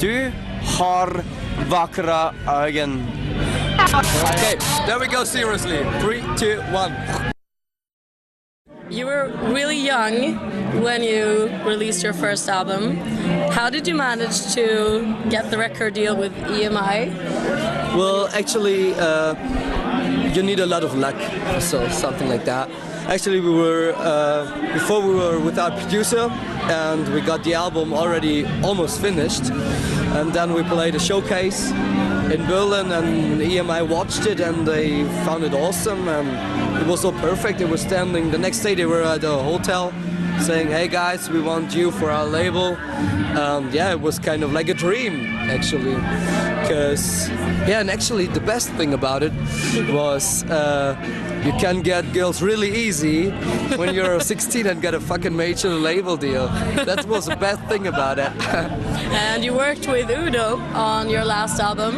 Du har vackra ögon. Okay, there we go seriously. Three, two, one. You were really young when you released your first album. How did you manage to get the record deal with EMI? Well, actually, uh, you need a lot of luck, so something like that. Actually, we were uh, before we were with our producer, and we got the album already almost finished, and then we played a showcase in Berlin, and EMI watched it, and they found it awesome, and it was so perfect. They were standing. The next day, they were at a hotel. Saying, "Hey guys, we want you for our label." Um, yeah, it was kind of like a dream, actually because yeah and actually the best thing about it was uh, you can get girls really easy when you're 16 and get a fucking major label deal that was the best thing about it And you worked with Udo on your last album.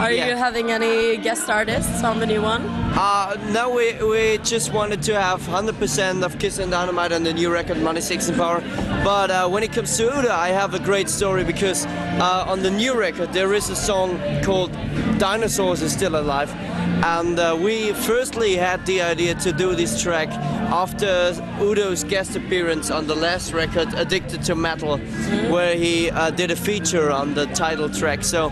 Are Yeah. you having any guest artists on the new one? Uh, no, we, we just wanted to have 100% of Kissin' Dynamite on the new record, Money, Sex and Power. But uh, when it comes to Udo, I have a great story because uh, on the new record there is a song called Dinosaurs is Still Alive. And uh, we firstly had the idea to do this track after Udo's guest appearance on the last record, Addicted to Metal, where he uh, did a feature on the title track. So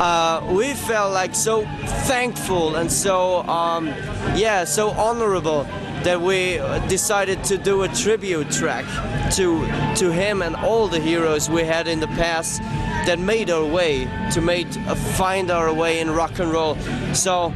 uh, we felt like so thankful and so um, yeah so honorable that we decided to do a tribute track to to him and all the heroes we had in the past that made our way to make uh, find our way in rock and roll. So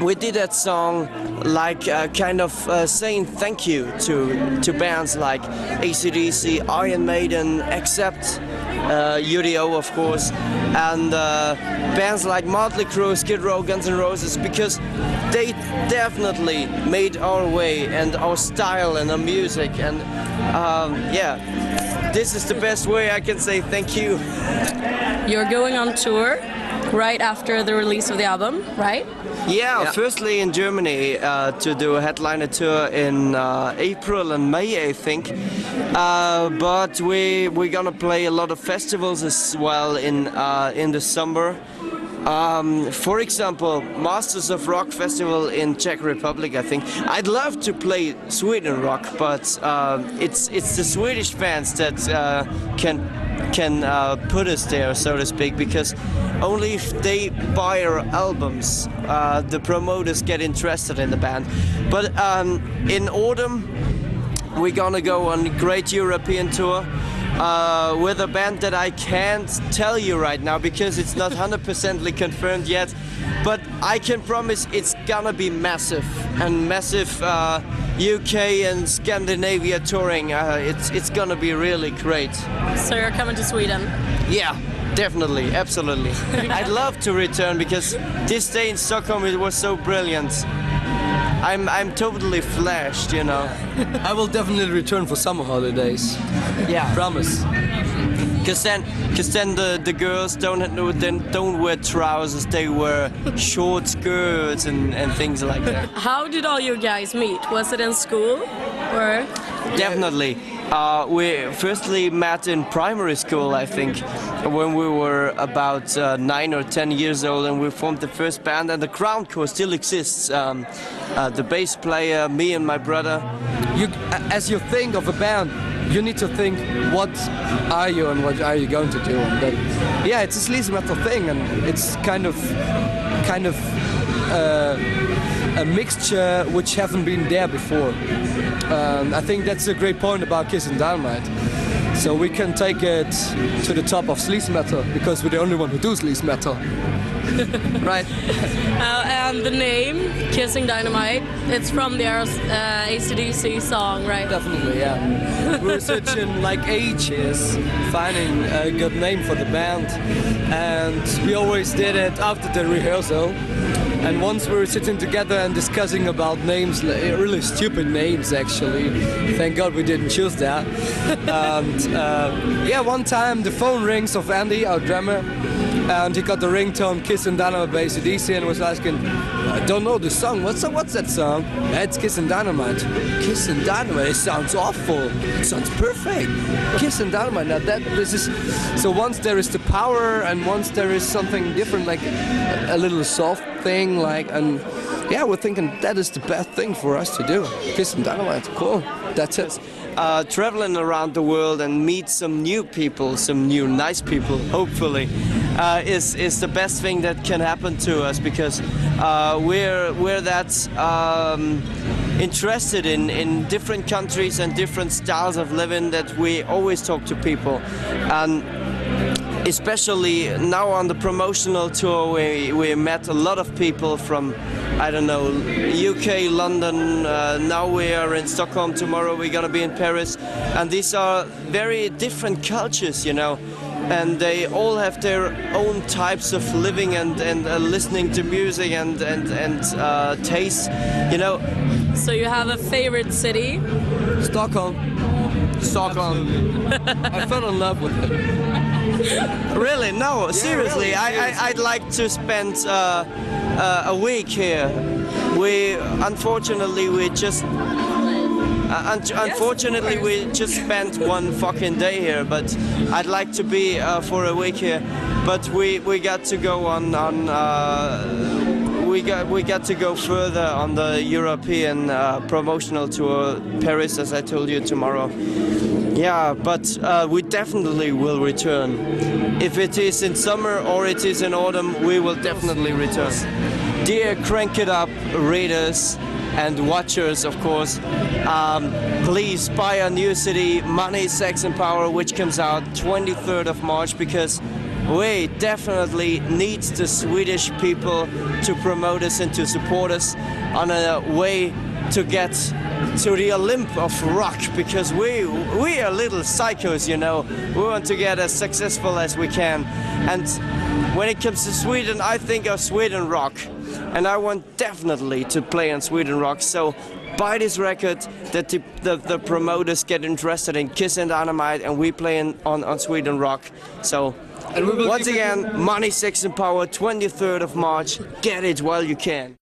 we did that song like uh, kind of uh, saying thank you to to bands like AC/DC, Iron Maiden, except uh, UDO of course, and uh, bands like Motley Crue, Skid Row, Guns N' Roses because they definitely made our way and our style and our music and um, yeah. This is the best way I can say thank you. You're going on tour right after the release of the album, right? Yeah, Yeah. firstly in Germany uh, to do a headliner tour in uh, April and May, I think. Uh, but we we're gonna play a lot of festivals as well in uh, in the summer. Um, for example, Masters of Rock Festival in Czech Republic. I think I'd love to play Sweden Rock, but uh, it's it's the Swedish fans that uh, can can uh, put us there, so to speak, because only if they buy our albums, uh, the promoters get interested in the band. But um, in autumn, we're gonna go on a great European tour uh, with a band that I can't tell you right now because it's not 100%ly confirmed yet. But I can promise it's gonna be massive and massive uh, UK and Scandinavia touring. Uh, it's it's gonna be really great. So you're coming to Sweden. Yeah, definitely, absolutely. I'd love to return because this day in Stockholm it was so brilliant. I'm I'm totally flashed, you know. i will definitely return for summer holidays Yeah. promise Cause then, cause then the, the girls don't have- then don't wear trousers. They wear short skirts and, and things like that. How did all you guys meet? Was it in school or? Definitely. Uh, we firstly met in primary school, I think, when we were about uh, nine or ten years old, and we formed the first band. And the ground core still exists. Um, uh, the bass player, me and my brother. you as you think of a band you need to think what are you and what are you going to do and then, yeah it's a sleazy metal thing and it's kind of kind of uh, a mixture which haven't been there before um, I think that's a great point about Kissin' Dynamite so we can take it to the top of sleaze metal because we're the only one who do sleaze metal right Uh, and the name, Kissin' Dynamite, it's from their uh, AC/DC song, right? Definitely, yeah. we were searching like ages, finding a good name for the band, and we always did it after the rehearsal. And once we were sitting together and discussing about names, really stupid names actually. Thank God we didn't choose that. and uh, yeah, one time the phone rings of Andy, our drummer, and he got the ringtone "Kissin' Dynamite" by AC/DC and was asking, "I don't know the song. What's that, what's that song?" "Yeah, It's "Kissin' Dynamite." "Kiss Dynamite." It sounds awful. It sounds perfect. "Kissin' Dynamite." Now that this is so once there is the power and once there is something different, like a, a little soft thing, like and yeah, we're thinking that is the best thing for us to do. Kissin' Dynamite. Cool. That's it. uh, traveling around the world and meet some new people, some new nice people, hopefully, uh, is is the best thing that can happen to us because uh, we're we're that um, interested in in different countries and different styles of living that we always talk to people. And especially now on the promotional tour we, we met a lot of people from I don't know UK London uh, now we are in Stockholm tomorrow we're gonna be in Paris. And these are very different cultures you know and they all have their own types of living and, and uh, listening to music and and, and uh, taste you know So you have a favorite city? Stockholm. Stockholm I fell in love with it. Really? No, seriously. really, I, I, I'd like to spend uh, uh, a week here. We, unfortunately, we just. Uh, un- unfortunately, we just spent one fucking day here, but I'd like to be uh, for a week here. But we, we got to go on on uh, we got we got to go further on the European uh, promotional tour, Paris, as I told you tomorrow. Yeah, but uh, we definitely will return. If it is in summer or it is in autumn, we will definitely return. Dear Crank It Up readers and watchers, of course, um, please buy a new city, Money, Sex and Power, which comes out 23rd of March because we definitely need the Swedish people to promote us and to support us on a way to get to the Olymp of rock because we we are little psychos, you know. We want to get as successful as we can. And when it comes to Sweden, I think of Sweden rock. And I want definitely to play on Sweden rock. So buy this record that the, the, the promoters get interested in Kissin' Dynamite and we play in, on, on Sweden rock. So once again, Money, Sex and Power, 23rd of March. Get it while you can.